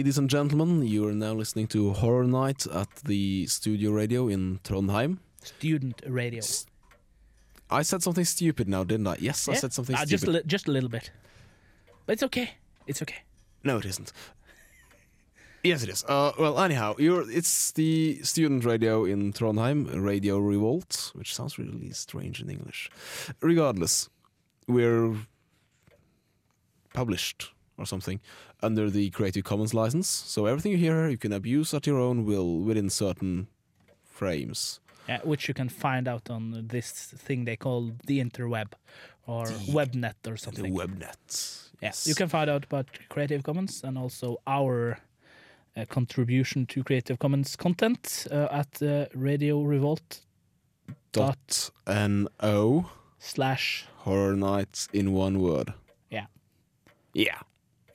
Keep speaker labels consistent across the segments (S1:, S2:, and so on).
S1: Ladies and gentlemen. You are now listening to Horror Night at the Studio Radio in Trondheim.
S2: Student radio.
S1: I said something stupid now, didn't I? Yes, I said something
S2: Uh,
S1: stupid.
S2: just a just a little bit, but it's okay. It's okay.
S1: No, it isn't. Yes, it is. Uh, well, anyhow, you're, it's the student radio in Trondheim, Radio Revolt, which sounds really strange in English. Regardless, we're published or something under the Creative Commons license, so everything you hear you can abuse at your own will within certain frames.
S2: Yeah, which you can find out on this thing they call the interweb or
S1: The-
S2: webnet or something.
S1: The webnet.
S2: Yeah, you can find out about Creative Commons and also our uh, contribution to Creative Commons content uh, at uh, Radio Revolt
S1: dot no
S2: slash.
S1: horror nights in one word.
S2: Yeah.
S1: Yeah.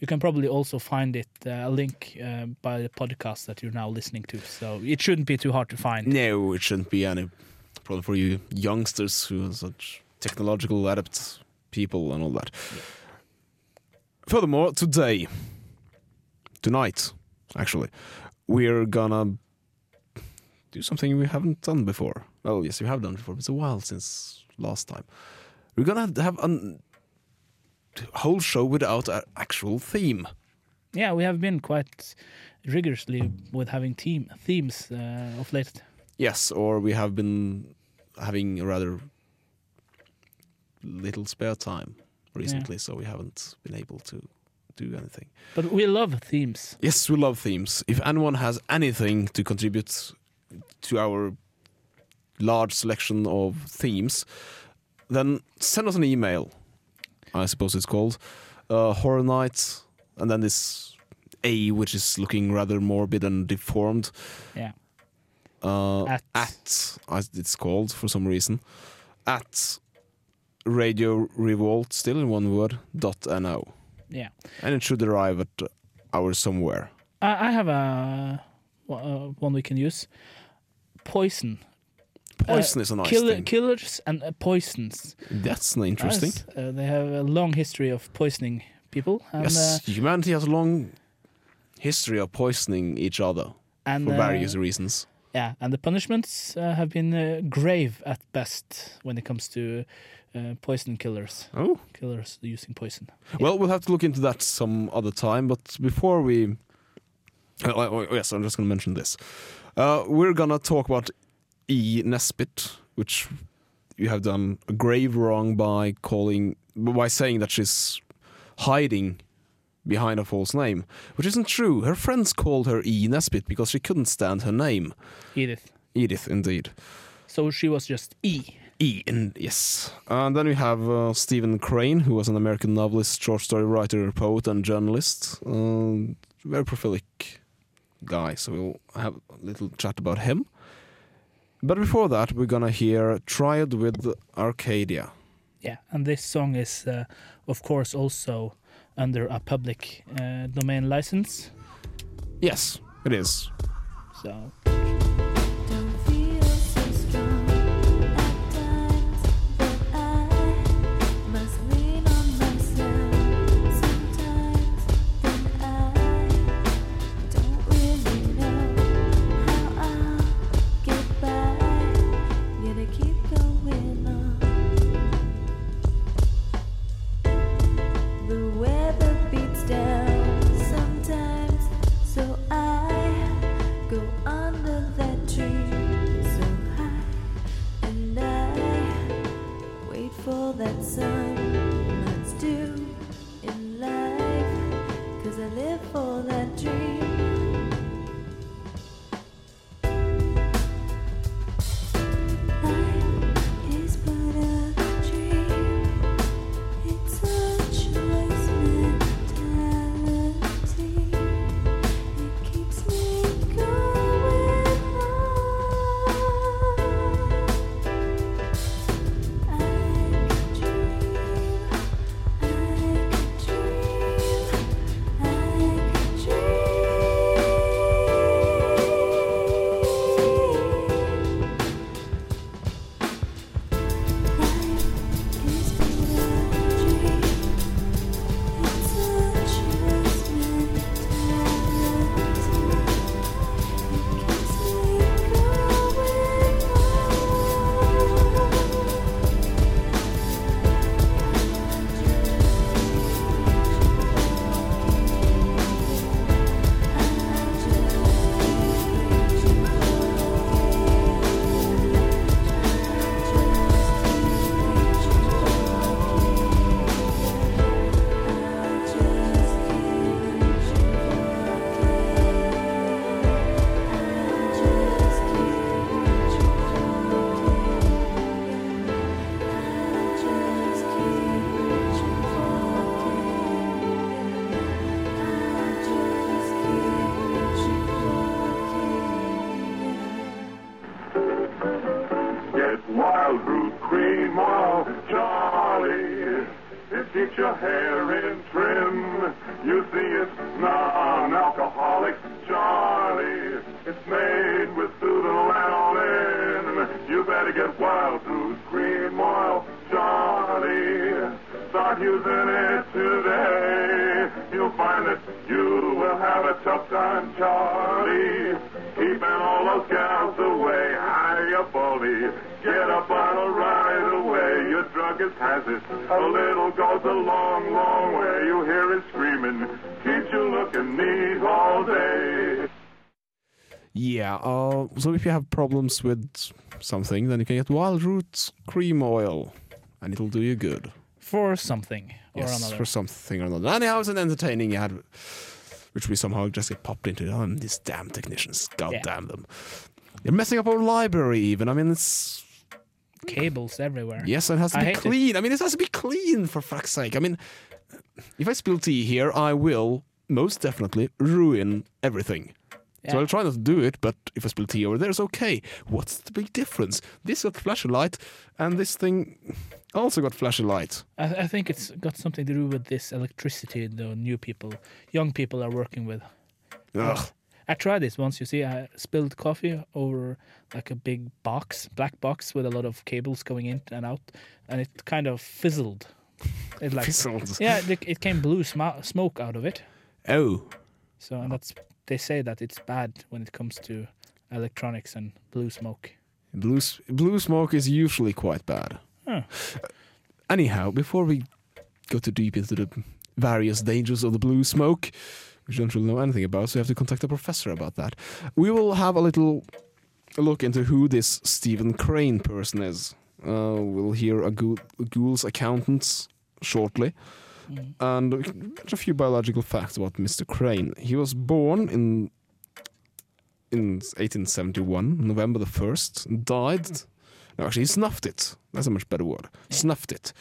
S2: You can probably also find it uh, a link uh, by the podcast that you're now listening to, so it shouldn't be too hard to find.
S1: No, it shouldn't be any problem for you youngsters who are such technological adept people and all that. Furthermore, today, tonight, actually, we're gonna do something we haven't done before. Well, yes, we have done before, but it's a while since last time. We're gonna have a whole show without an actual theme.
S2: Yeah, we have been quite rigorously with having team themes uh, of late.
S1: Yes, or we have been having a rather little spare time recently, so we haven't been able to do anything.
S2: But we love themes.
S1: Yes, we love themes. If anyone has anything to contribute to our large selection of themes, then send us an email. I suppose it's called uh, Horror Night, and then this A, which is looking rather morbid and deformed.
S2: Yeah.
S1: Uh,
S2: At.
S1: at as it's called for some reason at radio revolt still in one word dot no
S2: Yeah.
S1: and it should arrive at our somewhere
S2: I, I have a uh, one we can use. Poison.
S1: Poison is a nice
S2: Kill-
S1: thing
S2: Killers and uh, poisons.
S1: that's interesting
S2: Yes, uh, they have a long history of poisoning people. And,
S1: yes
S2: uh,
S1: humanity has a long history of poisoning each other
S2: and
S1: for
S2: uh,
S1: various reasons
S2: Yeah, and the punishments uh, have been uh, grave at best when it comes to uh, poison killers.
S1: oh
S2: Killers using poison.
S1: well we'll have to look into that some other time but before we uh, oh, yes i'm just gonna mention this uh, we're gonna talk about E. Nesbit, which you have done a grave wrong by calling by saying that she's hiding behind a false name, which isn't true. Her friends called her E. Nesbit because she couldn't stand her name.
S2: Edith.
S1: Edith, indeed.
S2: So she was just E.
S1: E, in, yes. And then we have uh, Stephen Crane, who was an American novelist, short story writer, poet, and journalist. Um, very prolific guy, so we'll have a little chat about him. But before that, we're gonna hear Triad with Arcadia.
S2: Yeah, and this song is, uh, of course, also under a public uh, domain license.
S1: Yes, it is.
S2: So
S1: problems with something, then you can get wild root cream oil, and it'll do you good.
S2: For something or
S1: yes,
S2: another.
S1: for something or another. Anyhow, it's an entertaining ad, which we somehow just get popped into. Oh, these damn technicians, god
S2: Yeah.
S1: damn them. They're messing up our library even. I mean, it's...
S2: Cables everywhere.
S1: Yes, and it has to
S2: I
S1: be
S2: hate it.
S1: clean. I mean, it has to be clean, for fuck's sake. I mean, if I spill tea here, I will most definitely ruin everything. So
S2: Yeah.
S1: I'll try not to do it, but if I spill tea over there, it's okay. What's the big difference? This got flashy light, and this thing also got flashy light.
S2: I, I think it's got something to do with this electricity the new people, young people are working with.
S1: Ugh.
S2: I tried this once. You see, I spilled coffee over like a big box, black box with a lot of cables going in and out, and it kind of fizzled. It like
S1: Fizzled.
S2: yeah, it, it came blue sm- smoke out of it.
S1: Oh.
S2: So and that's they say that it's bad when it comes to electronics and blue smoke.
S1: Blue, blue smoke is usually quite bad.
S2: Huh.
S1: Anyhow, before we go too deep into the various dangers of the blue smoke, which we don't really know anything about, so we have to contact a professor about that. We will have a little look into who this Stephen Crane person is. Uh, we'll hear a, ghoul, a ghoul's accountant shortly. And a few biological facts about Mr. Crane. He was born in in 1871, November the 1st, died. No, actually, he snuffed it. That's a much better word. Snuffed it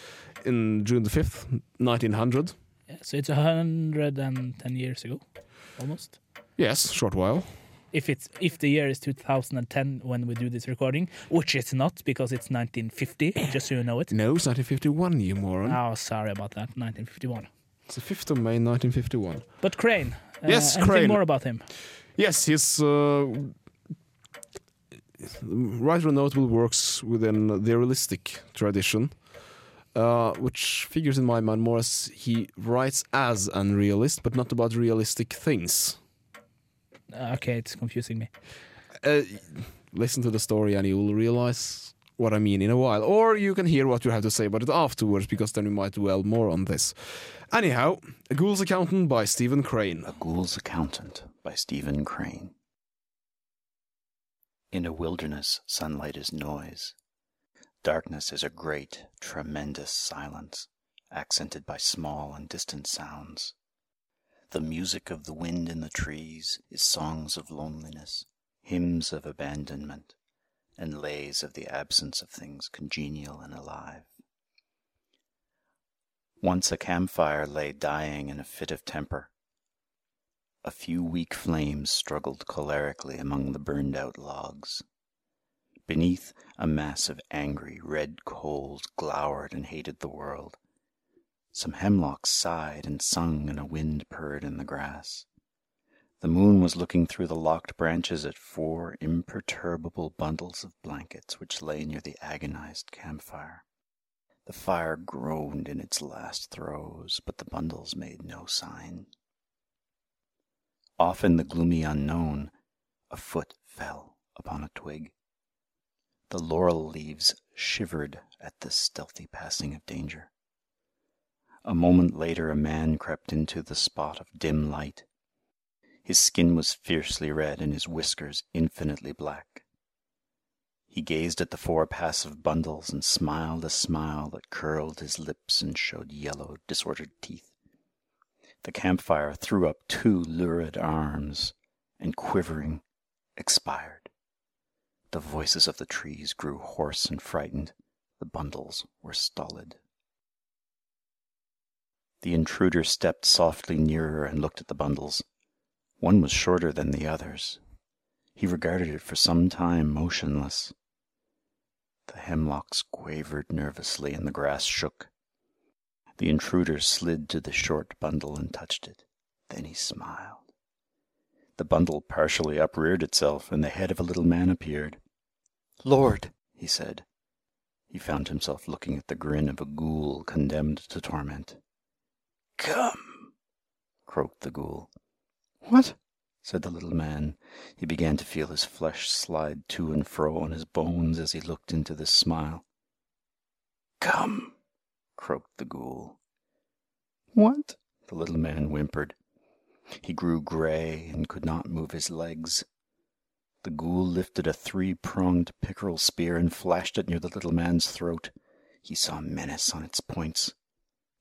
S1: in June the 5th, 1900.
S2: Yeah, so it's hundred and ten years ago, almost.
S1: Yes, short while.
S2: If it's if the year is 2010 when we do this recording, which it's not because it's 1950, just so you know it.
S1: No, it's 1951, you moron.
S2: Oh, sorry about that. 1951.
S1: It's the 5th of May, 1951.
S2: But Crane. Uh,
S1: Yes, Crane.
S2: more about him?
S1: Yes, he's. uh, writer of notable works within the realistic tradition, uh, which figures in my mind more as he writes as an realist, but not about realistic things.
S2: Okay, it's confusing me.
S1: Uh, listen to the story and you'll realize what I mean in a while. Or you can hear what you have to say about it afterwards, because then we might dwell more on this. Anyhow, A Ghoul's Accountant by Stephen Crane.
S3: A Ghoul's Accountant by Stephen Crane. In a wilderness, sunlight is noise. Darkness is a great, tremendous silence, accented by small and distant sounds. The music of the wind in the trees is songs of loneliness, hymns of abandonment, and lays of the absence of things congenial and alive. Once a campfire lay dying in a fit of temper. A few weak flames struggled cholerically among the burned out logs. Beneath, a mass of angry, red coals glowered and hated the world. Some hemlocks sighed and sung, and a wind purred in the grass. The moon was looking through the locked branches at four imperturbable bundles of blankets which lay near the agonized campfire. The fire groaned in its last throes, but the bundles made no sign. Off in the gloomy unknown, a foot fell upon a twig. The laurel leaves shivered at the stealthy passing of danger. A moment later, a man crept into the spot of dim light. His skin was fiercely red and his whiskers infinitely black. He gazed at the four passive bundles and smiled a smile that curled his lips and showed yellow, disordered teeth. The campfire threw up two lurid arms and, quivering, expired. The voices of the trees grew hoarse and frightened. The bundles were stolid. The intruder stepped softly nearer and looked at the bundles. One was shorter than the others. He regarded it for some time motionless. The hemlocks quavered nervously and the grass shook. The intruder slid to the short bundle and touched it. Then he smiled. The bundle partially upreared itself, and the head of a little man appeared. Lord, he said. He found himself looking at the grin of a ghoul condemned to torment. Come, croaked the ghoul. What? said the little man. He began to feel his flesh slide to and fro on his bones as he looked into this smile. Come, croaked the ghoul. What? the little man whimpered. He grew gray and could not move his legs. The ghoul lifted a three-pronged pickerel spear and flashed it near the little man's throat. He saw menace on its points.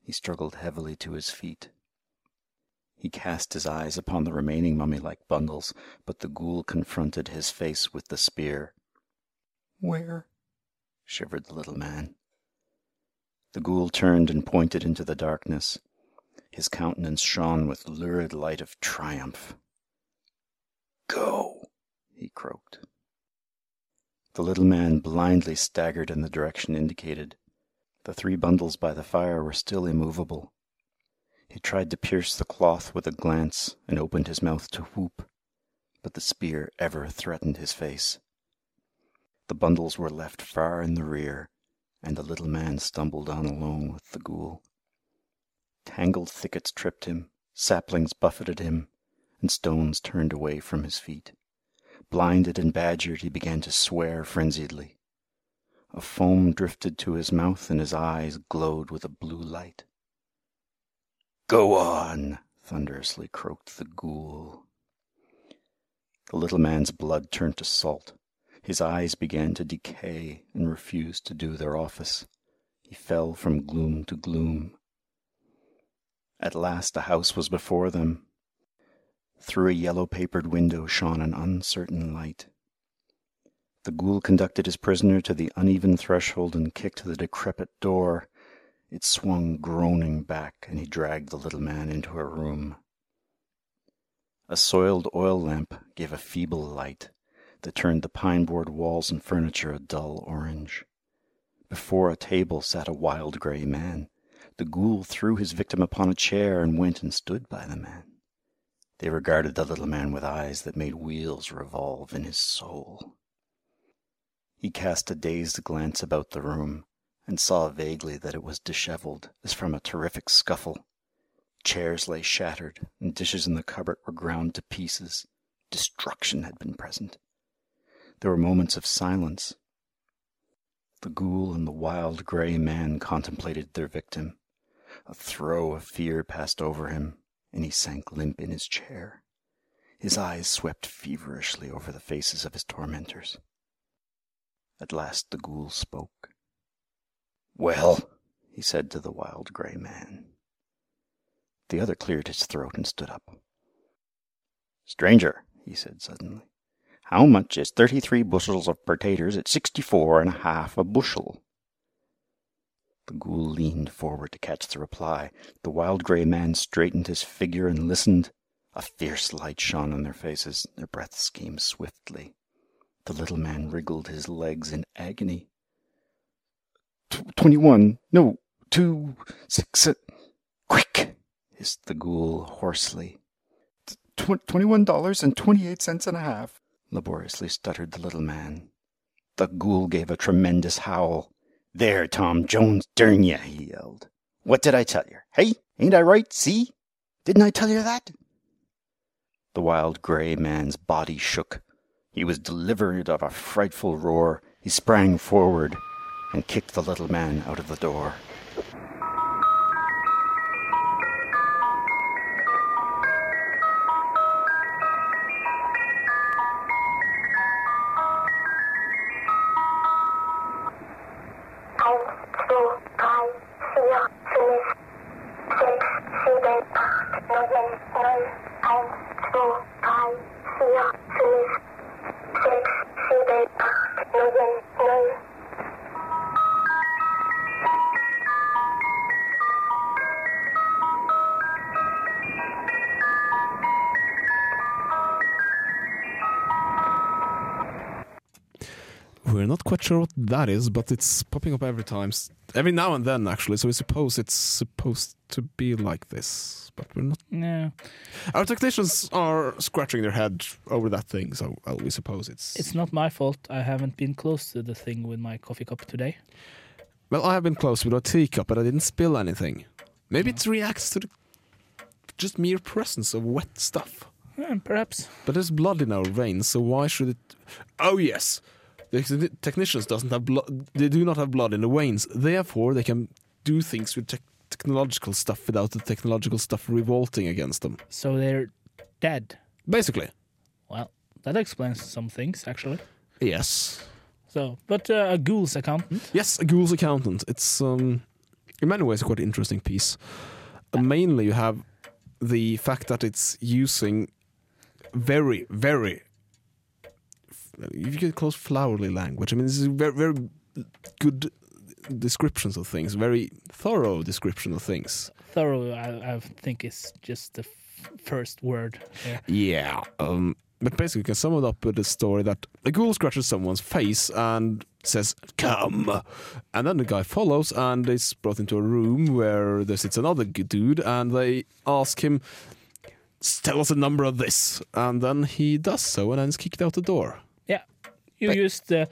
S3: He struggled heavily to his feet. He cast his eyes upon the remaining mummy-like bundles, but the ghoul confronted his face with the spear. Where? shivered the little man. The ghoul turned and pointed into the darkness. His countenance shone with lurid light of triumph. Go, he croaked. The little man blindly staggered in the direction indicated. The three bundles by the fire were still immovable. He tried to pierce the cloth with a glance and opened his mouth to whoop, but the spear ever threatened his face. The bundles were left far in the rear, and the little man stumbled on alone with the ghoul. Tangled thickets tripped him, saplings buffeted him, and stones turned away from his feet. Blinded and badgered, he began to swear frenziedly. A foam drifted to his mouth, and his eyes glowed with a blue light. Go on, thunderously croaked the ghoul. The little man's blood turned to salt. His eyes began to decay and refused to do their office. He fell from gloom to gloom. At last a house was before them. Through a yellow papered window shone an uncertain light. The ghoul conducted his prisoner to the uneven threshold and kicked the decrepit door. It swung groaning back, and he dragged the little man into a room. A soiled oil lamp gave a feeble light that turned the pine board walls and furniture a dull orange. Before a table sat a wild grey man. The ghoul threw his victim upon a chair and went and stood by the man. They regarded the little man with eyes that made wheels revolve in his soul. He cast a dazed glance about the room and saw vaguely that it was dishevelled as from a terrific scuffle. Chairs lay shattered, and dishes in the cupboard were ground to pieces. Destruction had been present. There were moments of silence. The ghoul and the wild grey man contemplated their victim. A throe of fear passed over him, and he sank limp in his chair. His eyes swept feverishly over the faces of his tormentors. At last the ghoul spoke. Well, he said to the wild grey man. The other cleared his throat and stood up. Stranger, he said suddenly, how much is thirty-three bushels of potatoes at sixty-four and a half a bushel? The ghoul leaned forward to catch the reply. The wild grey man straightened his figure and listened. A fierce light shone on their faces. Their breaths came swiftly. The little man wriggled his legs in agony. Twenty-one, no, two, six, uh, quick, hissed the ghoul hoarsely. Twenty-one dollars and twenty-eight cents and a half laboriously stuttered the little man. The ghoul gave a tremendous howl. There, Tom Jones, durn ye, he yelled. What did I tell yer? Hey, ain't I right? See? Didn't I tell yer that? The wild grey man's body shook. He was delivered of a frightful roar. He sprang forward and kicked the little man out of the door.
S1: Quite sure what that is, but it's popping up every time, every now and then actually. So we suppose it's supposed to be like this, but we're not.
S2: No,
S1: Our technicians are scratching their head over that thing, so well, we suppose it's.
S2: it's not my fault. I haven't been close to the thing with my coffee cup today.
S1: Well, I have been close with a teacup, but I didn't spill anything. Maybe it reacts to the just mere presence of wet stuff.
S2: Eh, perhaps.
S1: But there's blood in our veins, so why should it? Oh yes, the technicians doesn't have blood. They do not have blood in the veins. Therefore, they can do things with tech technological stuff without the technological stuff revolting against them.
S2: So they're dead.
S1: Basically,
S2: Well, that explains some things actually.
S1: yes,
S2: So, but uh, a ghoul's accountant.
S1: yes. A ghoul's accountant. It's um, in many ways a quite interesting piece. Uh, mainly, you have the fact that it's using very, very. If you could close flowery language. I mean, this is very, very good descriptions of things, very thorough description of things.
S2: Thorough, I, I think, is just the f- first word.
S1: Yeah. Um, but basically, you can sum it up with a story that a ghoul scratches someone's face and says, Come! And then the guy follows and is brought into a room where there sits another dude and they ask him, Tell us a number of this. And then he does so and then is kicked out the door.
S2: You
S1: Like-
S2: used uh,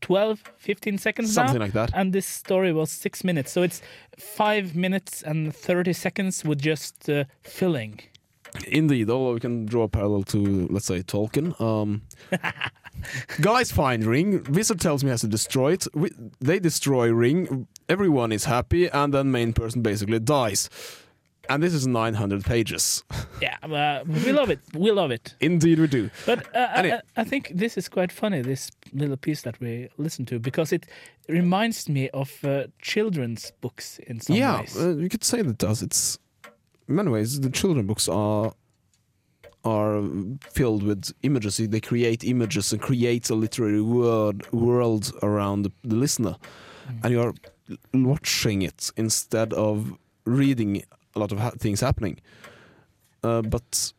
S2: 12, 15 seconds
S1: Something
S2: now,
S1: like that.
S2: and this story was six minutes. So it's five minutes and 30 seconds with just uh, filling.
S1: Indeed, although we can draw a parallel to, let's say, Tolkien. Um, guys find ring. Wizard tells me he has to destroy it. We, they destroy ring. Everyone is happy, and then main person basically dies. And this is 900 pages.
S2: Yeah, uh, we love it. We love it.
S1: Indeed, we do.
S2: But uh, I, I, I think this is quite funny, this little piece that we listened to, because it reminds me of uh, children's books in some
S1: yeah,
S2: ways.
S1: uh, you could say that it does. It's in many ways the children books are are filled with images. They create images and create a literary world world around the, the listener, and you are watching it instead of reading a lot of ha- things happening. Uh, but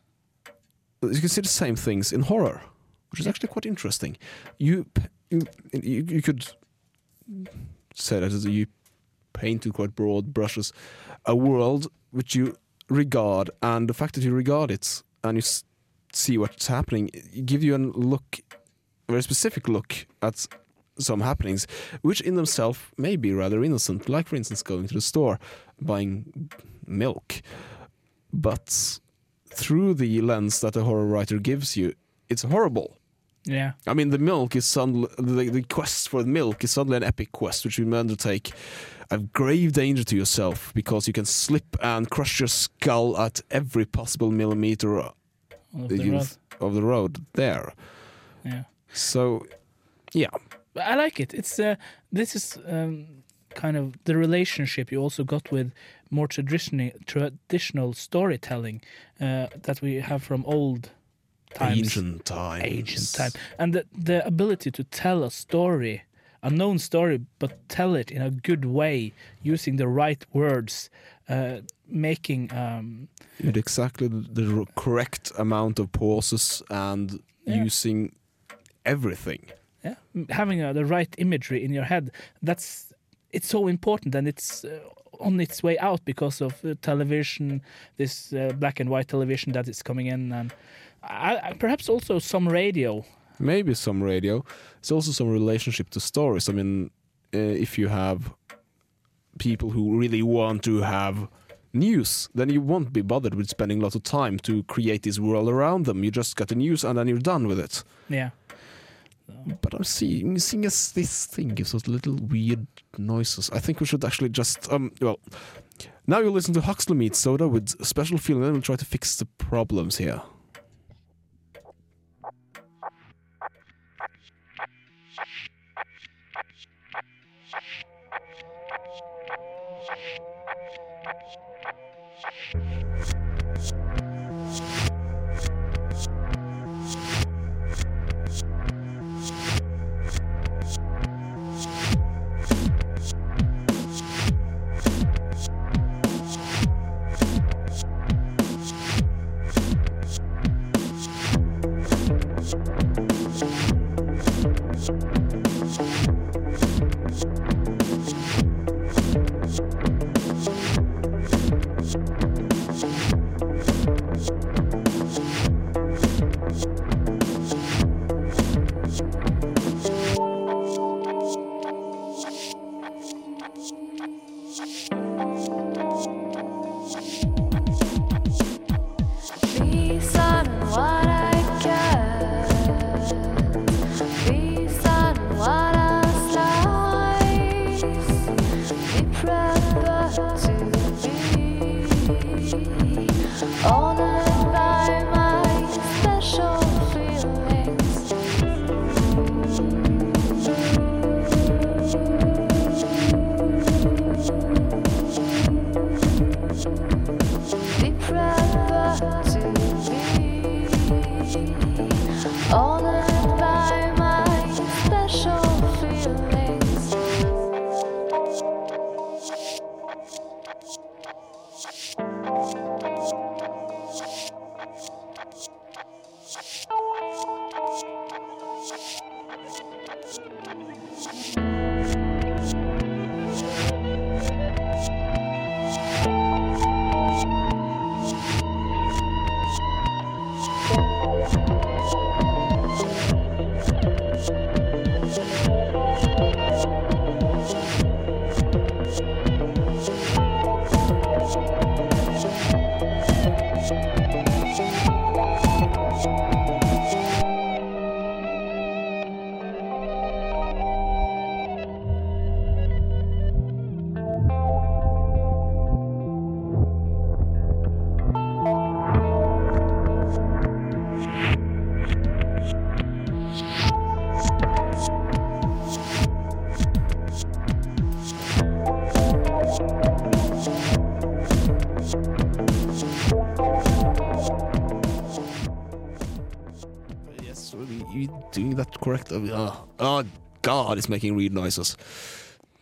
S1: you can see the same things in horror, which is actually quite interesting. You you, you, could say that you paint with quite broad brushes a world which you regard, and the fact that you regard it and you see what's happening, give you a look, a very specific look at some happenings, which in themselves may be rather innocent. Like, for instance, going to the store, buying milk, but through the lens that a horror writer gives you, it's horrible.
S2: yeah,
S1: I mean, the milk is suddenly the, the quest for the milk is suddenly an epic quest, which you undertake of grave danger to yourself because you can slip and crush your skull at every possible millimeter
S2: of the, road.
S1: of the road there.
S2: Yeah.
S1: So, yeah,
S2: I like it. It's uh, this is um, kind of the relationship you also got with more traditional traditional storytelling uh, that we have from old times,
S1: ancient times,
S2: ancient time, and the the ability to tell a story, a known story, but tell it in a good way using the right words, uh, making um,
S1: with exactly the the correct amount of pauses and
S2: Yeah.
S1: using everything.
S2: yeah, having uh, the right imagery in your head. That's it's so important and it's uh, on its way out because of uh, television this uh, black and white television that is coming in and I, I, perhaps also some radio
S1: maybe some radio. It's also some relationship to stories. I mean, uh, if you have people who really want to have news, then you won't be bothered with spending lots of time to create this world around them. You just get the news and then you're done with it.
S2: yeah
S1: But I'm seeing, seeing as this thing gives us little weird noises. I think we should actually just um well. Now you listen to Huxley Meets Soda with special feeling, then we'll try to fix the problems here. Correct. Oh, oh, God, it's making weird noises.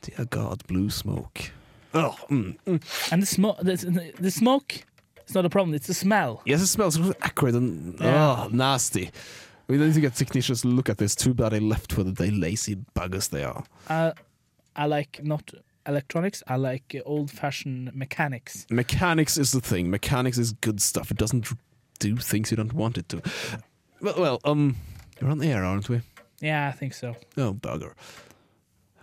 S1: Dear God, blue smoke. Oh, mm, mm.
S2: And the smoke, the, the smoke, it's not a problem. It's the smell.
S1: Yes, it smells acrid and
S2: Yeah.
S1: oh, nasty. We need to get technicians to look at this. Too bad they left for the day, lazy buggers they are.
S2: Uh, I like not electronics. I like old-fashioned mechanics.
S1: Mechanics is the thing. Mechanics is good stuff. It doesn't do things you don't want it to. Well, well, um, you're on the air, aren't we?
S2: Yeah, I think so.
S1: Oh, bugger.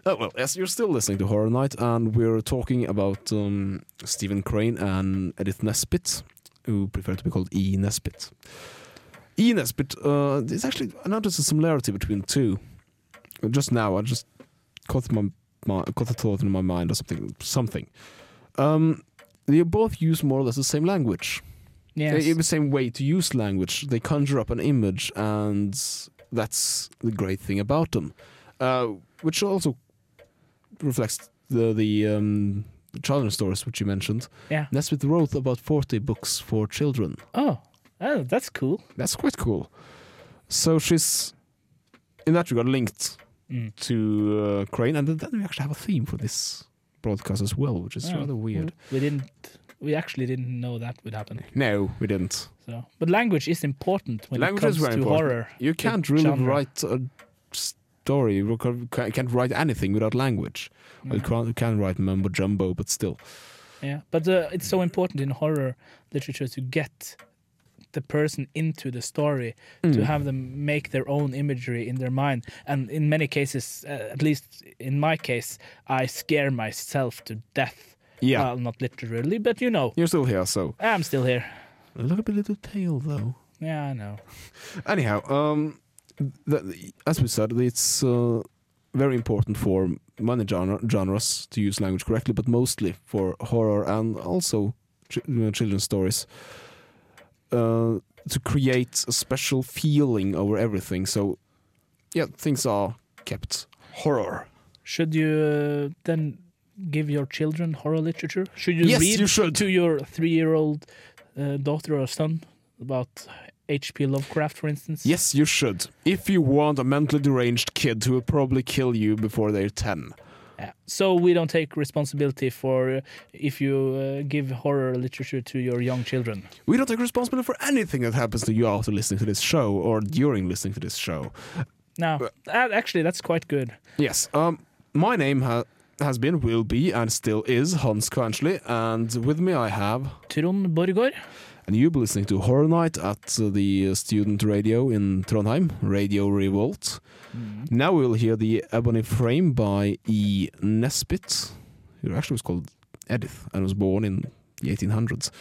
S1: Oh, well, yes, you're still listening to Horror Night, and we're talking about um, Stephen Crane and Edith Nesbit, who prefer to be called E. Nesbit. E. Nesbit, uh, there's actually, I noticed a similarity between the two. Just now, I just caught, my, my, caught a thought in my mind or something. something. Um, they both use more or less the same language.
S2: Yes.
S1: They have the same way to use language. They conjure up an image, and that's the great thing about them. Uh, which also reflects the the um, children's stories which you mentioned.
S2: Yeah.
S1: Nesbit wrote about forty books for children.
S2: Oh, oh, that's cool.
S1: That's quite cool. So she's in that regard linked
S2: Mm.
S1: to uh, Crane, and then we actually have a theme for this broadcast as well, which is
S2: Oh,
S1: rather weird.
S2: We didn't. We actually didn't know that would happen.
S1: No, we didn't.
S2: So, but language is important when
S1: Language
S2: it comes to
S1: important.
S2: horror.
S1: You can't really
S2: genre.
S1: write a story. You can't write anything without language. Well, you, can't, you can write mumbo jumbo, but still.
S2: Yeah, but uh, it's so important in horror literature to get the person into the story,
S1: Mm.
S2: to have them make their own imagery in their mind. And in many cases, uh, at least in my case, I scare myself to death.
S1: Yeah,
S2: Well, not literally, but you know,
S1: you're still here, so
S2: I'm still here.
S1: look at the little tail, though.
S2: Yeah, I know.
S1: Anyhow, um, the, as we said, it's uh, very important for many genre, genres to use language correctly, but mostly for horror and also ch- uh, children's stories. Uh, to create a special feeling over everything. So, yeah, things are kept horror.
S2: Should you uh, then give your children horror literature? Should you
S1: Yes,
S2: read
S1: you should.
S2: to your three-year-old uh, daughter or son about H.P. Lovecraft, for instance?
S1: Yes, you should. If you want a mentally deranged kid who will probably kill you before they're 10.
S2: Yeah. So we don't take responsibility for uh, if you uh, give horror literature to your young children.
S1: We don't take responsibility for anything that happens to you after listening to this show or during listening to this show.
S2: No, that, actually, that's quite good.
S1: Yes, um, my name ha- has been, will be, and still is Hans Kvansli, and with me I have,
S2: Trond Borgård.
S1: and you'll be listening to Horror Night at the student radio in Trondheim, Radio Revolt. Now we'll hear the Ebony Frame by E. Nesbit, who actually was called Edith and was born in the 1800s.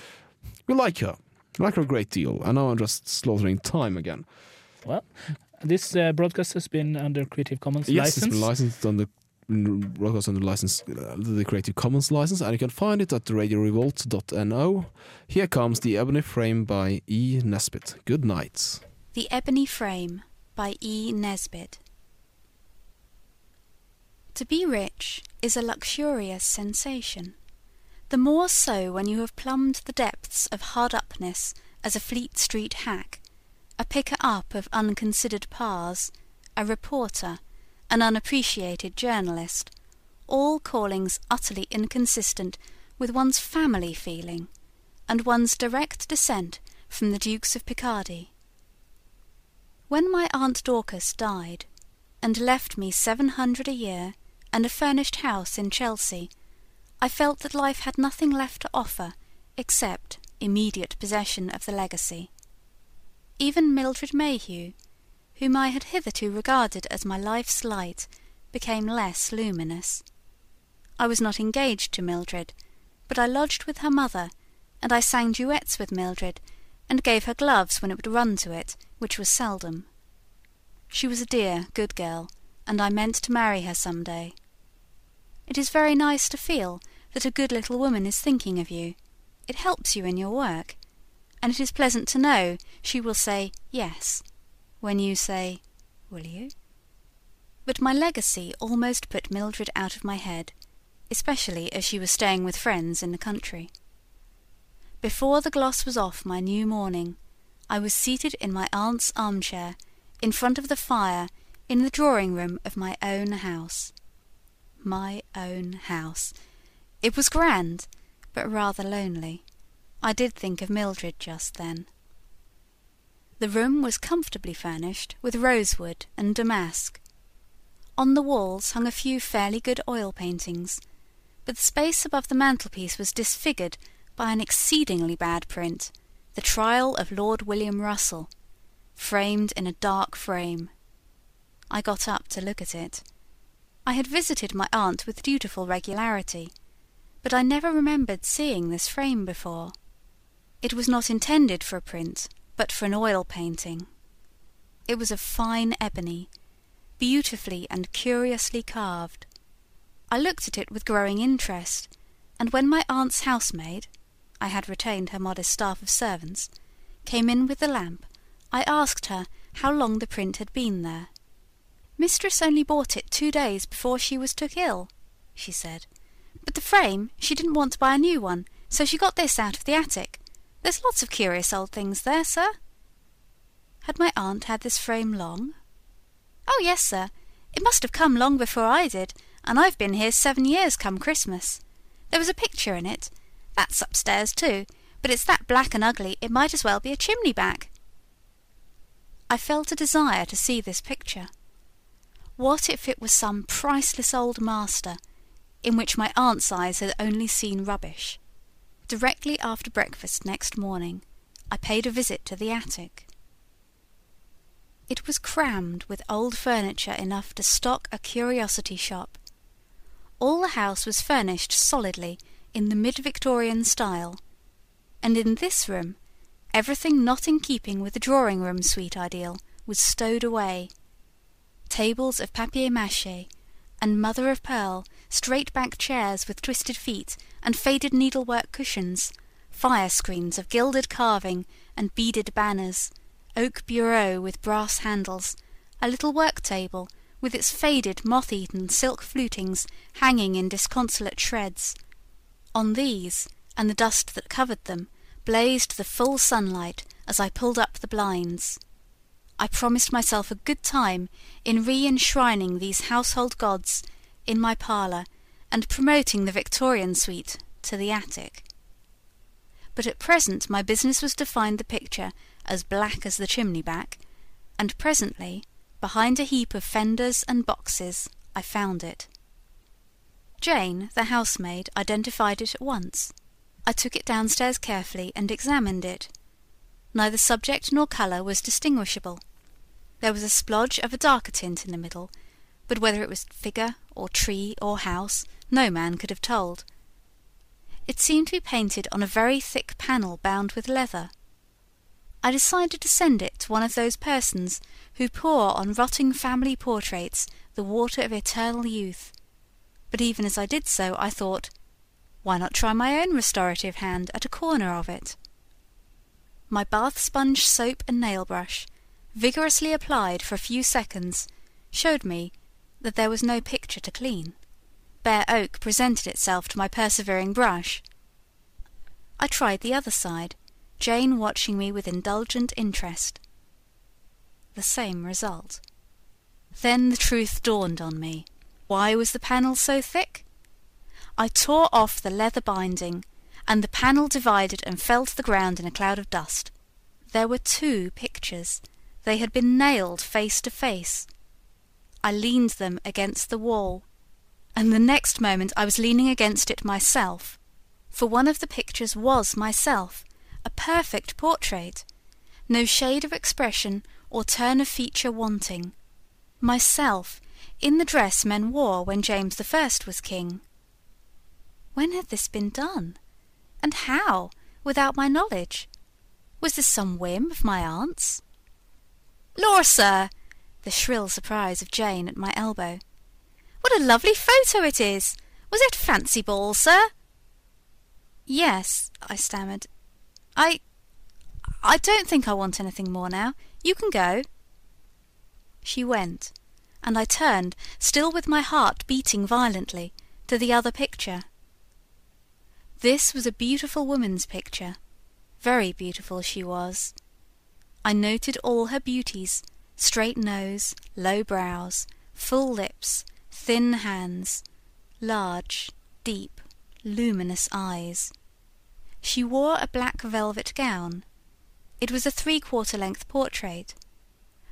S1: We like her. We like her a great deal. I know I'm just slaughtering time again.
S2: Well, this uh, broadcast has been under Creative Commons
S1: Yes,
S2: license.
S1: it's been licensed on the mm, broadcast under license, uh, the Creative Commons license, and you can find it at radiorevolt.no. Here comes the Ebony Frame by E. Nesbit. Good night.
S4: The Ebony Frame by E. Nesbit. To be rich is a luxurious sensation. The more so when you have plumbed the depths of hard upness as a Fleet Street hack, a picker up of unconsidered pars, a reporter, an unappreciated journalist, all callings utterly inconsistent with one's family feeling and one's direct descent from the Dukes of Picardy. When my Aunt Dorcas died, and left me seven hundred a year and a furnished house in Chelsea, I felt that life had nothing left to offer except immediate possession of the legacy. Even Mildred Mayhew, whom I had hitherto regarded as my life's light, became less luminous. I was not engaged to Mildred, but I lodged with her mother, and I sang duets with Mildred, and gave her gloves when it would run to it, which was seldom. She was a dear, good girl, and I meant to marry her some day. It is very nice to feel that a good little woman is thinking of you. It helps you in your work, and it is pleasant to know she will say yes when you say, Will you? But my legacy almost put Mildred out of my head, especially as she was staying with friends in the country. Before the gloss was off my new morning, I was seated in my aunt's armchair, in front of the fire, in the drawing room of my own house. My own house. It was grand, but rather lonely. I did think of Mildred just then. The room was comfortably furnished with rosewood and damask. On the walls hung a few fairly good oil paintings, but the space above the mantelpiece was disfigured by an exceedingly bad print, The Trial of Lord William Russell, framed in a dark frame. I got up to look at it. I had visited my aunt with dutiful regularity, but I never remembered seeing this frame before. It was not intended for a print, but for an oil painting. It was of fine ebony, beautifully and curiously carved. I looked at it with growing interest, and when my aunt's housemaid I had retained her modest staff of servants came in with the lamp, I asked her how long the print had been there. Mistress only bought it two days before she was took ill, she said. But the frame, she didn't want to buy a new one, so she got this out of the attic. There's lots of curious old things there, sir. Had my aunt had this frame long? Oh, yes, sir. It must have come long before I did, and I've been here seven years come Christmas. There was a picture in it. That's upstairs too, but it's that black and ugly it might as well be a chimney back. I felt a desire to see this picture. What if it was some priceless old master, in which my aunt's eyes had only seen rubbish? Directly after breakfast next morning, I paid a visit to the attic. It was crammed with old furniture enough to stock a curiosity shop. All the house was furnished solidly in the mid Victorian style, and in this room everything not in keeping with the drawing room suite ideal was stowed away. Tables of papier mache and mother of pearl, straight back chairs with twisted feet and faded needlework cushions, fire screens of gilded carving and beaded banners, oak bureau with brass handles, a little work table with its faded moth eaten silk flutings hanging in disconsolate shreds. On these, and the dust that covered them, blazed the full sunlight as I pulled up the blinds. I promised myself a good time in re enshrining these household gods in my parlour and promoting the Victorian suite to the attic. But at present my business was to find the picture as black as the chimney back, and presently, behind a heap of fenders and boxes, I found it. Jane, the housemaid, identified it at once. I took it downstairs carefully and examined it. Neither subject nor colour was distinguishable. There was a splodge of a darker tint in the middle, but whether it was figure, or tree, or house, no man could have told. It seemed to be painted on a very thick panel bound with leather. I decided to send it to one of those persons who pour on rotting family portraits the water of eternal youth. But even as I did so, I thought, why not try my own restorative hand at a corner of it? My bath sponge, soap, and nail brush, vigorously applied for a few seconds, showed me that there was no picture to clean. Bare oak presented itself to my persevering brush. I tried the other side, Jane watching me with indulgent interest. The same result. Then the truth dawned on me. Why was the panel so thick? I tore off the leather binding, and the panel divided and fell to the ground in a cloud of dust. There were two pictures. They had been nailed face to face. I leaned them against the wall, and the next moment I was leaning against it myself, for one of the pictures was myself, a perfect portrait, no shade of expression or turn of feature wanting. Myself, in the dress men wore when James the First was king. When had this been done? And how, without my knowledge? Was this some whim of my aunt's? Lor, sir! The shrill surprise of Jane at my elbow. What a lovely photo it is! Was it fancy ball, sir? Yes, I stammered. I. I don't think I want anything more now. You can go. She went, and I turned, still with my heart beating violently, to the other picture. This was a beautiful woman's picture. Very beautiful she was. I noted all her beauties, straight nose, low brows, full lips, thin hands, large, deep, luminous eyes. She wore a black velvet gown. It was a three quarter length portrait.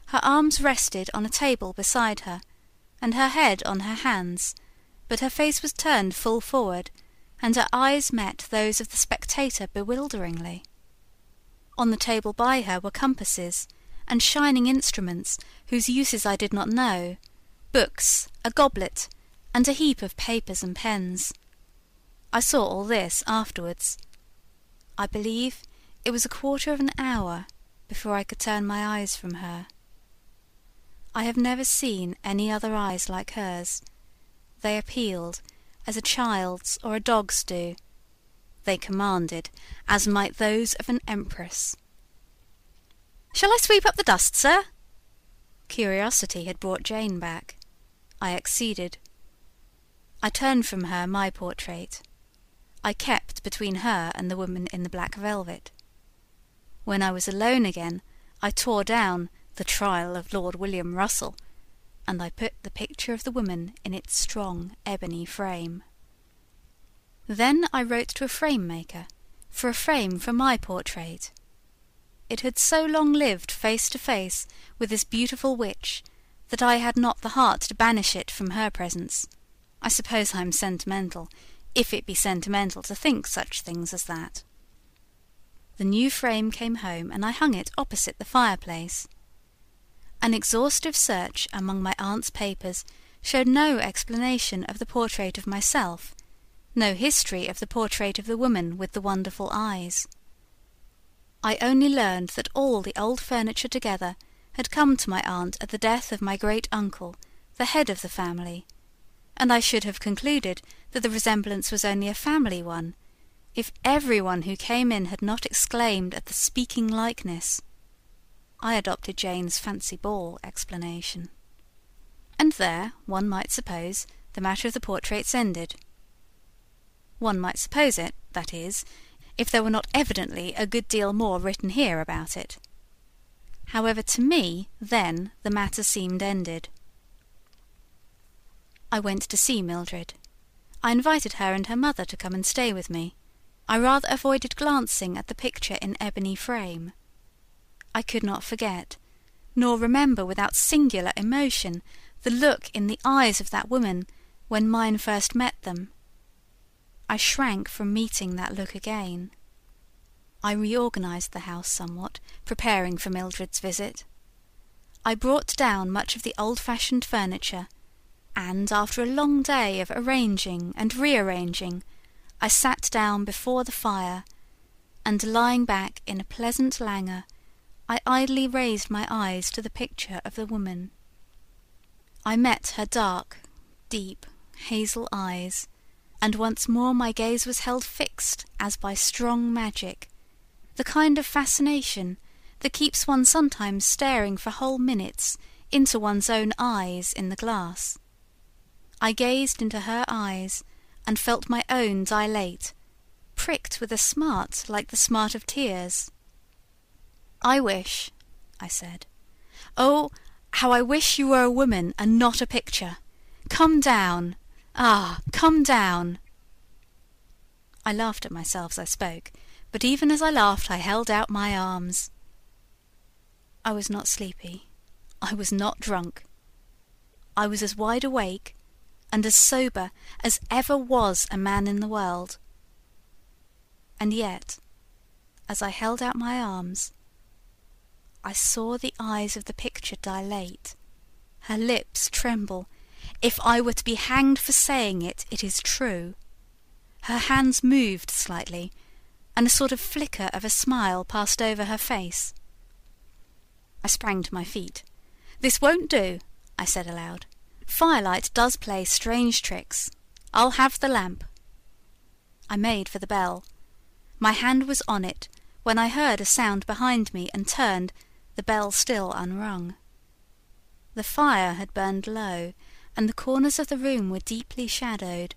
S4: Her arms rested on a table beside her, and her head on her hands, but her face was turned full forward, and her eyes met those of the spectator bewilderingly. On the table by her were compasses, and shining instruments whose uses I did not know, books, a goblet, and a heap of papers and pens. I saw all this afterwards. I believe it was a quarter of an hour before I could turn my eyes from her. I have never seen any other eyes like hers. They appealed as a child's or a dog's do. They commanded as might those of an empress. Shall I sweep up the dust, sir? Curiosity had brought Jane back. I acceded. I turned from her my portrait. I kept between her and the woman in the black velvet. When I was alone again, I tore down the Trial of Lord William Russell, and I put the picture of the woman in its strong ebony frame. Then I wrote to a frame maker for a frame for my portrait. It had so long lived face to face with this beautiful witch that I had not the heart to banish it from her presence. I suppose I am sentimental, if it be sentimental to think such things as that. The new frame came home, and I hung it opposite the fireplace. An exhaustive search among my aunt's papers showed no explanation of the portrait of myself, no history of the portrait of the woman with the wonderful eyes. I only learned that all the old furniture together had come to my aunt at the death of my great uncle, the head of the family, and I should have concluded that the resemblance was only a family one, if every one who came in had not exclaimed at the speaking likeness. I adopted Jane's fancy ball explanation. And there, one might suppose, the matter of the portraits ended. One might suppose it, that is, if there were not evidently a good deal more written here about it. However, to me, then, the matter seemed ended. I went to see Mildred. I invited her and her mother to come and stay with me. I rather avoided glancing at the picture in ebony frame. I could not forget, nor remember without singular emotion, the look in the eyes of that woman when mine first met them. I shrank from meeting that look again. I reorganized the house somewhat, preparing for Mildred's visit. I brought down much of the old fashioned furniture, and after a long day of arranging and rearranging, I sat down before the fire, and lying back in a pleasant languor, I idly raised my eyes to the picture of the woman. I met her dark, deep, hazel eyes, and once more my gaze was held fixed as by strong magic, the kind of fascination that keeps one sometimes staring for whole minutes into one's own eyes in the glass. I gazed into her eyes and felt my own dilate, pricked with a smart like the smart of tears. I wish, I said, oh, how I wish you were a woman and not a picture. Come down, ah, come down. I laughed at myself as I spoke, but even as I laughed I held out my arms. I was not sleepy. I was not drunk. I was as wide awake and as sober as ever was a man in the world. And yet, as I held out my arms, I saw the eyes of the picture dilate, her lips tremble. If I were to be hanged for saying it, it is true. Her hands moved slightly, and a sort of flicker of a smile passed over her face. I sprang to my feet. This won't do, I said aloud. Firelight does play strange tricks. I'll have the lamp. I made for the bell. My hand was on it when I heard a sound behind me and turned, the bell still unrung. The fire had burned low, and the corners of the room were deeply shadowed.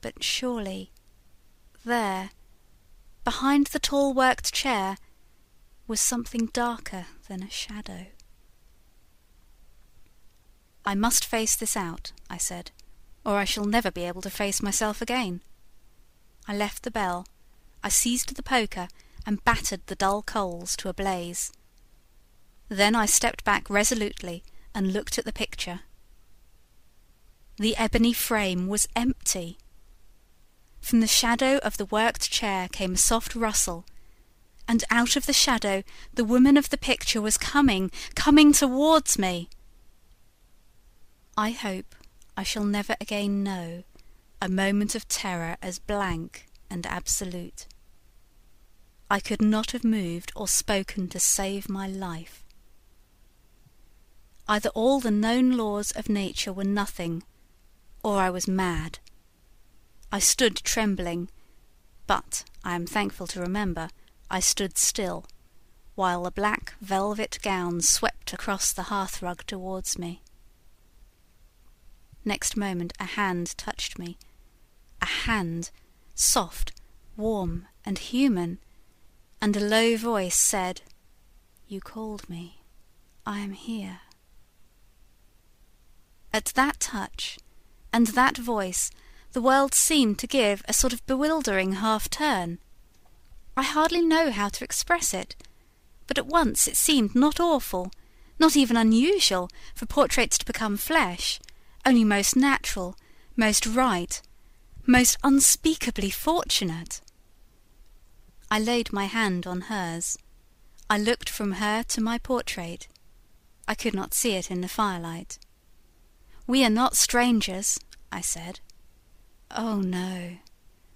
S4: But surely, there, behind the tall worked chair, was something darker than a shadow. I must face this out, I said, or I shall never be able to face myself again. I left the bell, I seized the poker and battered the dull coals to a blaze. Then I stepped back resolutely and looked at the picture. The ebony frame was empty. From the shadow of the worked chair came a soft rustle, and out of the shadow the woman of the picture was coming, coming towards me. I hope I shall never again know a moment of terror as blank and absolute. I could not have moved or spoken to save my life. Either all the known laws of nature were nothing, or I was mad. I stood trembling, but, I am thankful to remember, I stood still, while the black velvet gown swept across the hearthrug towards me. Next moment a hand touched me. A hand, soft, warm, and human, and a low voice said, You called me. I am here. At that touch, and that voice, the world seemed to give a sort of bewildering half turn. I hardly know how to express it, but at once it seemed not awful, not even unusual, for portraits to become flesh, only most natural, most right, most unspeakably fortunate. I laid my hand on hers. I looked from her to my portrait. I could not see it in the firelight. We are not strangers, I said. Oh no,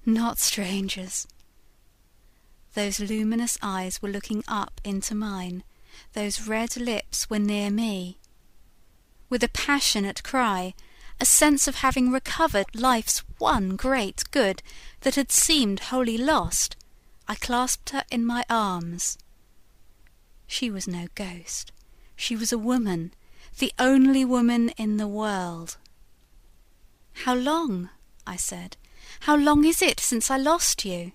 S4: not strangers. Those luminous eyes were looking up into mine, those red lips were near me. With a passionate cry, a sense of having recovered life's one great good that had seemed wholly lost, I clasped her in my arms. She was no ghost. She was a woman, the only woman in the world. How long? I said. How long is it since I lost you?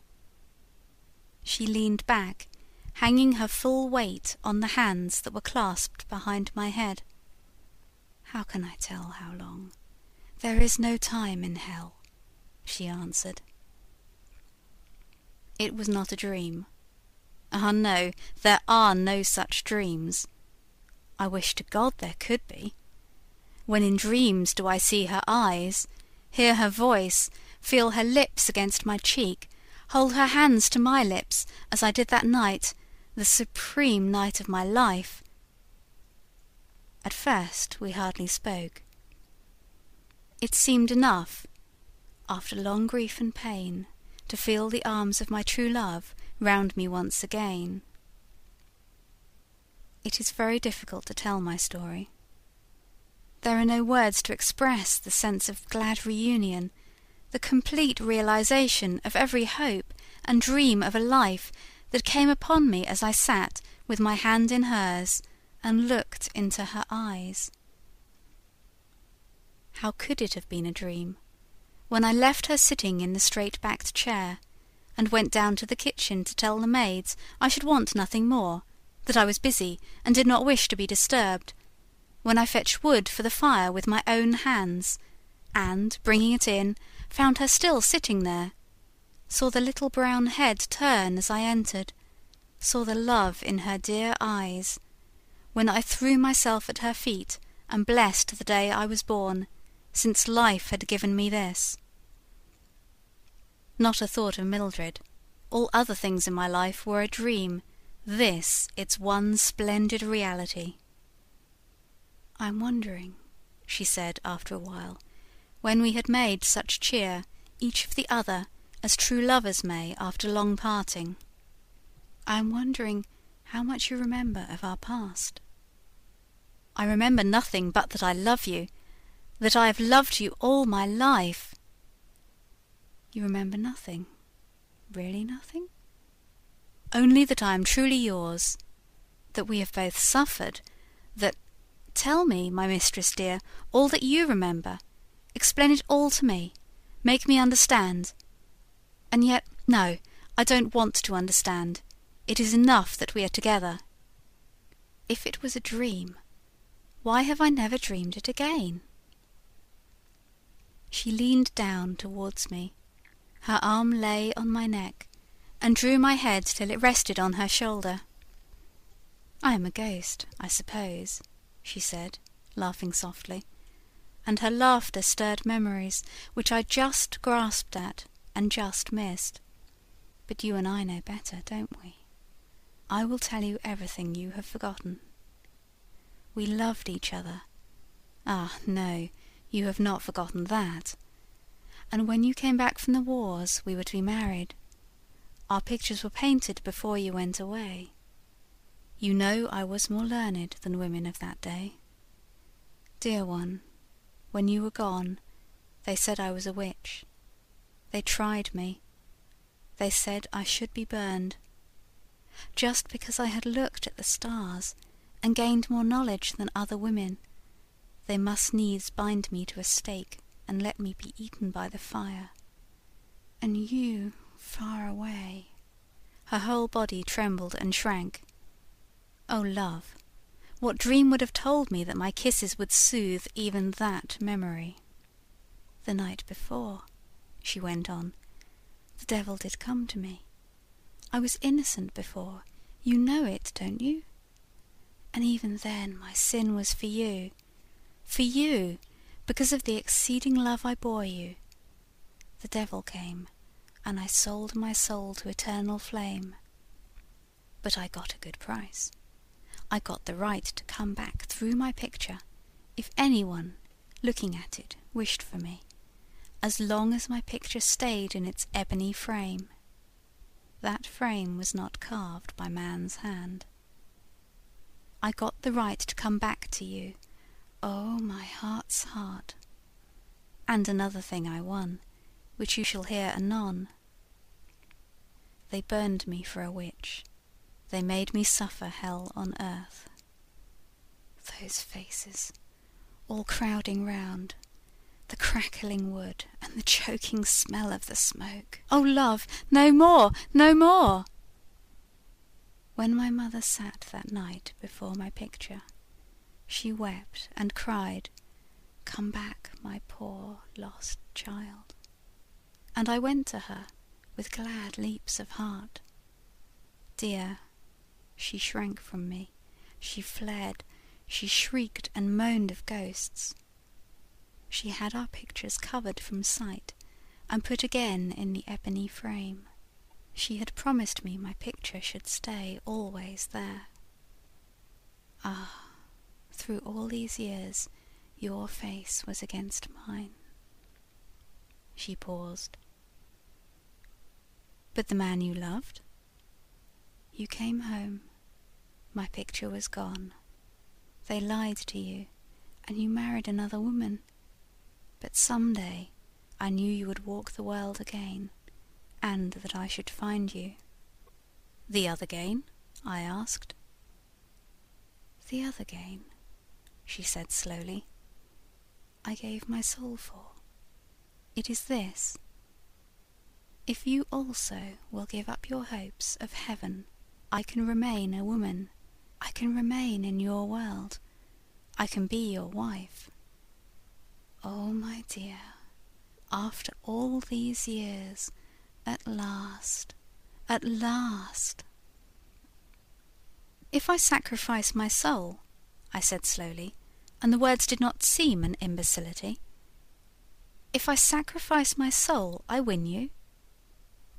S4: She leaned back, hanging her full weight on the hands that were clasped behind my head. How can I tell how long? There is no time in hell, she answered. It was not a dream. Ah, no, there are no such dreams. I wish to God there could be. When in dreams do I see her eyes, hear her voice, feel her lips against my cheek, hold her hands to my lips, as I did that night, the supreme night of my life, at first we hardly spoke. It seemed enough, after long grief and pain, to feel the arms of my true love round me once again. It is very difficult to tell my story. There are no words to express the sense of glad reunion, the complete realization of every hope and dream of a life that came upon me as I sat with my hand in hers and looked into her eyes. How could it have been a dream, when I left her sitting in the straight backed chair, and went down to the kitchen to tell the maids I should want nothing more, that I was busy and did not wish to be disturbed, when I fetched wood for the fire with my own hands, and, bringing it in, found her still sitting there, saw the little brown head turn as I entered, saw the love in her dear eyes, when I threw myself at her feet and blessed the day I was born, since life had given me this. Not a thought of Mildred. All other things in my life were a dream, this its one splendid reality. I am wondering, she said after a while, when we had made such cheer, each of the other, as true lovers may after long parting. I am wondering how much you remember of our past. I remember nothing but that I love you, that I have loved you all my life. You remember nothing? Really nothing? Only that I am truly yours, that we have both suffered, that tell me, my mistress dear, all that you remember. Explain it all to me. Make me understand. And yet, no, I don't want to understand. It is enough that we are together. If it was a dream, Why have I never dreamed it again? She leaned down towards me. Her arm lay on my neck, and drew my head till it rested on her shoulder. I am a ghost, I suppose, she said, laughing softly, and her laughter stirred memories which I just grasped at and just missed. But you and I know better, don't we? I will tell you everything you have forgotten. We loved each other. Ah, no, you have not forgotten that. And when you came back from the wars, we were to be married. Our pictures were painted before you went away. You know I was more learned than women of that day. Dear one, when you were gone, they said I was a witch. They tried me. They said I should be burned. Just because I had looked at the stars and gained more knowledge than other women, they must needs bind me to a stake and let me be eaten by the fire. And you, far away. Her whole body trembled and shrank. Oh, love, what dream would have told me that my kisses would soothe even that memory? The night before, she went on, the devil did come to me. I was innocent before. You know it, don't you? And even then my sin was for you. For you, because of the exceeding love I bore you. The devil came, and I sold my soul to eternal flame. But I got a good price. I got the right to come back through my picture, if anyone, looking at it, wished for me, as long as my picture stayed in its ebony frame. That frame was not carved by man's hand. I got the right to come back to you, oh, my heart's heart. And another thing I won, which you shall hear anon. They burned me for a witch. They made me suffer hell on earth. Those faces, all crowding round, the crackling wood and the choking smell of the smoke. Oh, love, no more, no more! When my mother sat that night before my picture, she wept and cried, Come back, my poor lost child. And I went to her with glad leaps of heart. Dear, she shrank from me, she fled, she shrieked and moaned of ghosts. She had our pictures covered from sight and put again in the ebony frame. She had promised me my picture should stay always there. Ah, through all these years, your face was against mine. She paused. But the man you loved? You came home. My picture was gone. They lied to you, and you married another woman. But some day I knew you would walk the world again, and that I should find you. The other gain? I asked. The other gain, she said slowly, I gave my soul for. It is this. If you also will give up your hopes of heaven, I can remain a woman. I can remain in your world. I can be your wife. Oh, my dear, after all these years, at last, at last. If I sacrifice my soul, I said slowly, and the words did not seem an imbecility. If I sacrifice my soul, I win you.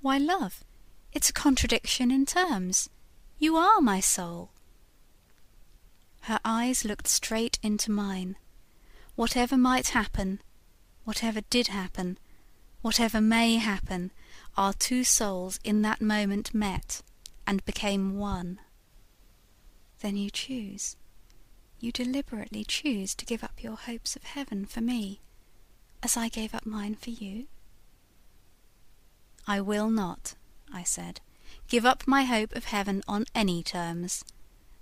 S4: Why, love, it's a contradiction in terms. You are my soul. Her eyes looked straight into mine. Whatever might happen, whatever did happen, whatever may happen, our two souls in that moment met and became one. Then you choose. You deliberately choose to give up your hopes of heaven for me, as I gave up mine for you? I will not, I said, give up my hope of heaven on any terms.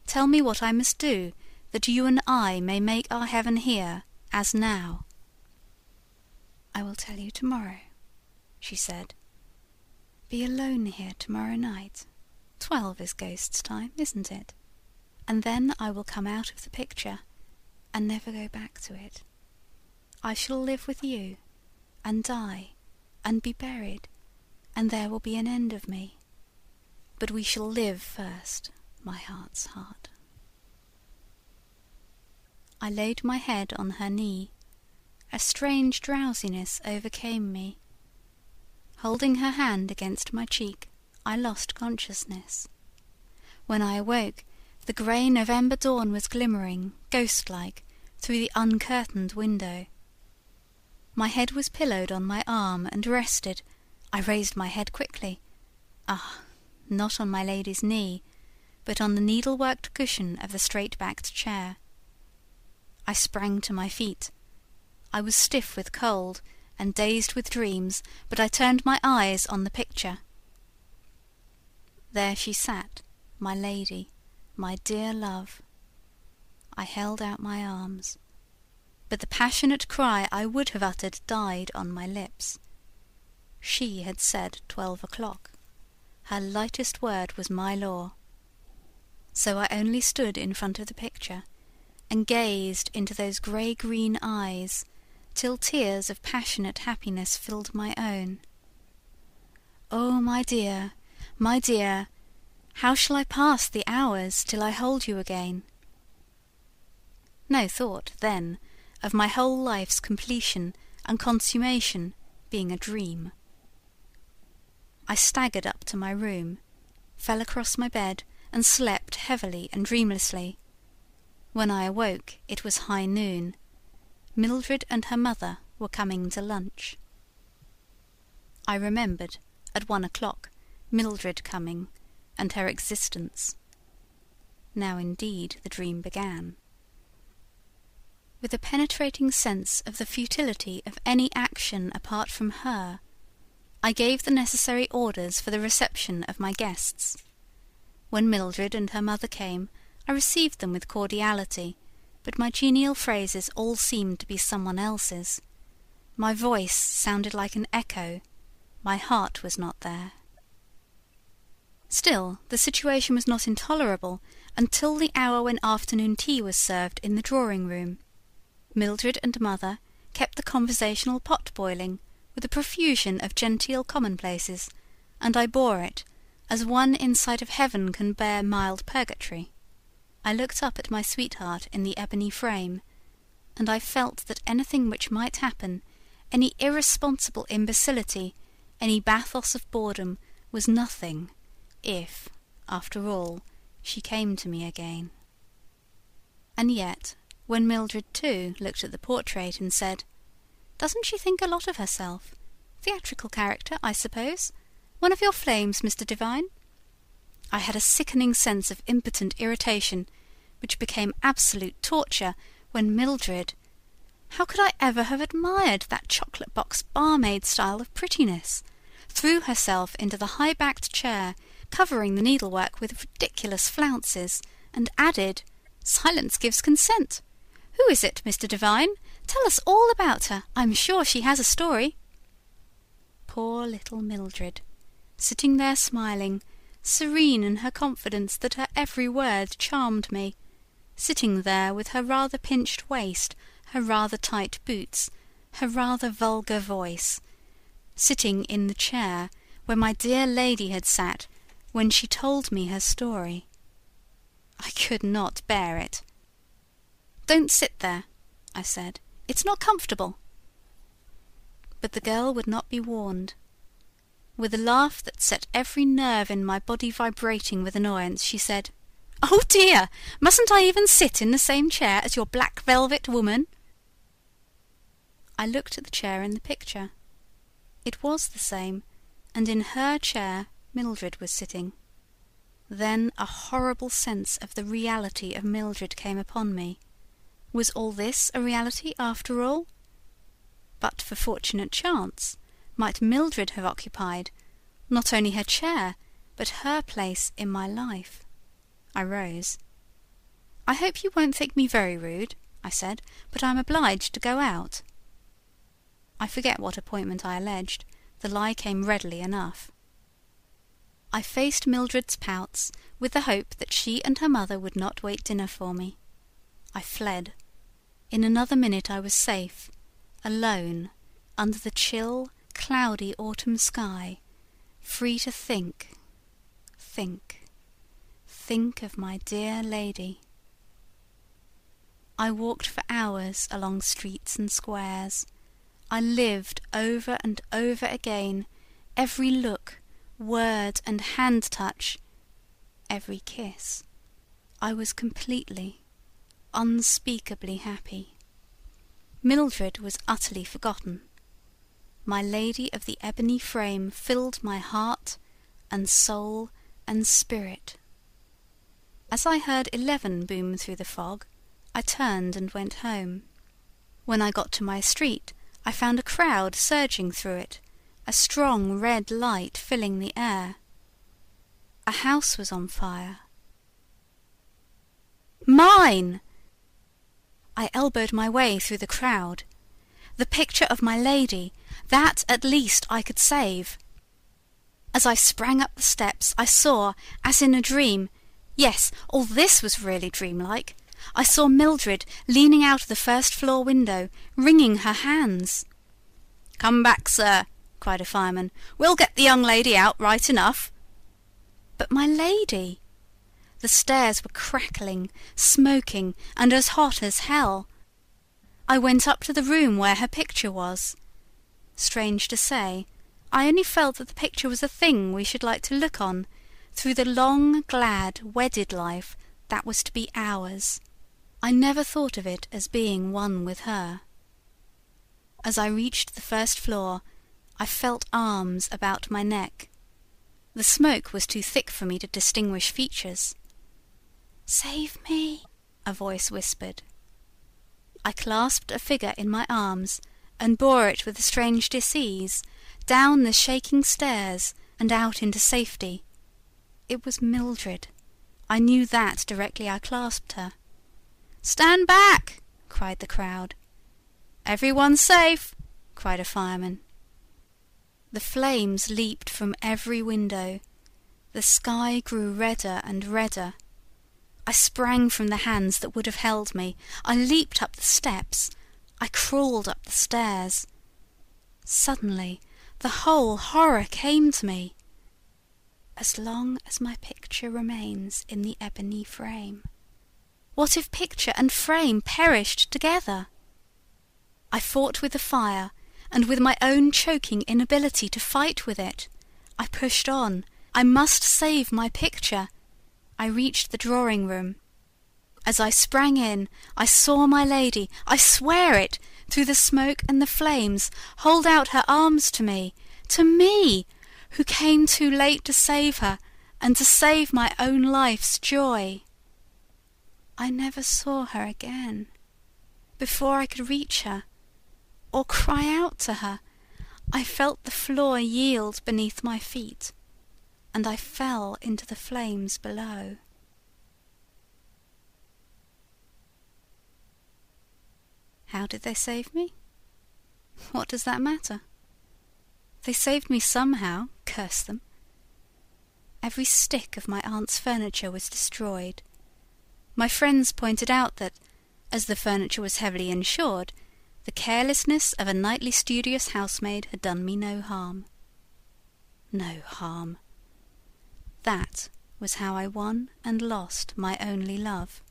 S4: Tell me what I must do, that you and I may make our heaven here, as now. I will tell you tomorrow, she said. Be alone here tomorrow night. Twelve is ghost's time, isn't it? And then I will come out of the picture, and never go back to it. I shall live with you, and die, and be buried, and there will be an end of me. But we shall live first, my heart's heart. I laid my head on her knee. A strange drowsiness overcame me. Holding her hand against my cheek, I lost consciousness. When I awoke, the grey November dawn was glimmering, ghost like, through the uncurtained window. My head was pillowed on my arm and rested. I raised my head quickly. Ah, not on my lady's knee, but on the needle-worked cushion of the straight-backed chair. I sprang to my feet. I was stiff with cold and dazed with dreams, but I turned my eyes on the picture. There she sat, my lady, my dear love. I held out my arms, but the passionate cry I would have uttered died on my lips. She had said twelve o'clock. Her lightest word was my law. So I only stood in front of the picture and gazed into those grey green eyes till tears of passionate happiness filled my own. Oh, my dear, my dear, how shall I pass the hours till I hold you again? No thought, then, of my whole life's completion and consummation being a dream. I staggered up to my room, fell across my bed, and slept heavily and dreamlessly. When I awoke, it was high noon. Mildred and her mother were coming to lunch. I remembered, at one o'clock, Mildred coming, and her existence. Now indeed the dream began. With a penetrating sense of the futility of any action apart from her, I gave the necessary orders for the reception of my guests. When Mildred and her mother came, I received them with cordiality, but my genial phrases all seemed to be someone else's. My voice sounded like an echo. My heart was not there. Still, the situation was not intolerable until the hour when afternoon tea was served in the drawing room. Mildred and mother kept the conversational pot boiling with a profusion of genteel commonplaces, and I bore it, as one in sight of heaven can bear mild purgatory. I looked up at my sweetheart in the ebony frame, and I felt that anything which might happen, any irresponsible imbecility, any bathos of boredom, was nothing, if, after all, she came to me again. And yet, when Mildred, too, looked at the portrait and said, Doesn't she think a lot of herself? Theatrical character, I suppose? One of your flames, Mr. Devine? I had a sickening sense of impotent irritation, which became absolute torture when Mildred how could I ever have admired that chocolate box barmaid style of prettiness? threw herself into the high backed chair, covering the needlework with ridiculous flounces, and added, Silence gives consent. Who is it, Mr. Devine? Tell us all about her. I'm sure she has a story. Poor little Mildred, sitting there smiling, serene in her confidence that her every word charmed me, sitting there with her rather pinched waist, her rather tight boots, her rather vulgar voice, sitting in the chair where my dear lady had sat when she told me her story. I could not bear it. Don't sit there, I said. It's not comfortable. But the girl would not be warned. With a laugh that set every nerve in my body vibrating with annoyance, she said, Oh dear! Mustn't I even sit in the same chair as your black velvet woman? I looked at the chair in the picture. It was the same, and in her chair Mildred was sitting. Then a horrible sense of the reality of Mildred came upon me. Was all this a reality after all? But for fortunate chance, might Mildred have occupied, not only her chair, but her place in my life? I rose. I hope you won't think me very rude, I said, but I'm obliged to go out. I forget what appointment I alleged, the lie came readily enough. I faced Mildred's pouts with the hope that she and her mother would not wait dinner for me. I fled. In another minute I was safe, alone, under the chill, cloudy autumn sky, free to think, think, think of my dear lady. I walked for hours along streets and squares. I lived over and over again every look, word, and hand touch, every kiss. I was completely, unspeakably happy. Mildred was utterly forgotten. My lady of the ebony frame filled my heart and soul and spirit. As I heard eleven boom through the fog, I turned and went home. When I got to my street, I found a crowd surging through it, a strong red light filling the air. A house was on fire. Mine! I elbowed my way through the crowd. The picture of my lady, that at least I could save. As I sprang up the steps, I saw, as in a dream, yes, all this was really dreamlike, I saw Mildred leaning out of the first floor window, wringing her hands. Come back, sir, cried a fireman. We'll get the young lady out right enough. But my lady! The stairs were crackling, smoking, and as hot as hell. I went up to the room where her picture was. Strange to say, I only felt that the picture was a thing we should like to look on, through the long, glad, wedded life that was to be ours. I never thought of it as being one with her. As I reached the first floor, I felt arms about my neck. The smoke was too thick for me to distinguish features. Save me, a voice whispered. I clasped a figure in my arms and bore it with a strange disease down the shaking stairs and out into safety. It was Mildred. I knew that directly I clasped her. Stand back! cried the crowd. Everyone safe! cried a fireman. The flames leaped from every window. The sky grew redder and redder. I sprang from the hands that would have held me. I leaped up the steps. I crawled up the stairs. Suddenly, the whole horror came to me. As long as my picture remains in the ebony frame. What if picture and frame perished together? I fought with the fire, and with my own choking inability to fight with it. I pushed on. I must save my picture. I reached the drawing room. As I sprang in, I saw my lady, I swear it, through the smoke and the flames, hold out her arms to me, to me, who came too late to save her, and to save my own life's joy. I never saw her again. Before I could reach her, or cry out to her, I felt the floor yield beneath my feet, and I fell into the flames below. How did they save me? What does that matter? They saved me somehow, curse them. Every stick of my aunt's furniture was destroyed. My friends pointed out that, as the furniture was heavily insured, the carelessness of a nightly studious housemaid had done me no harm. No harm. That was how I won and lost my only love.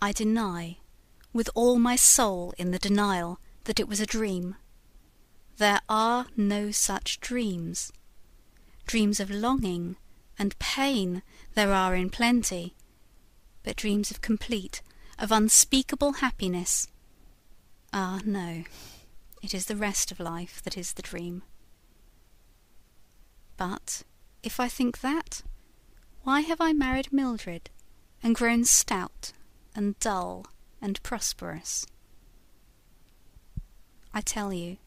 S4: I deny, with all my soul in the denial, that it was a dream. There are no such dreams. Dreams of longing and pain there are in plenty, but dreams of complete, of unspeakable happiness. Ah, no, it is the rest of life that is the dream. But if I think that, why have I married Mildred and grown stout and dull and prosperous? I tell you,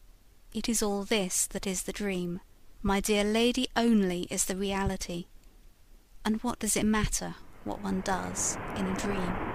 S4: it is all this that is the dream. My dear lady only is the reality. And what does it matter what one does in a dream?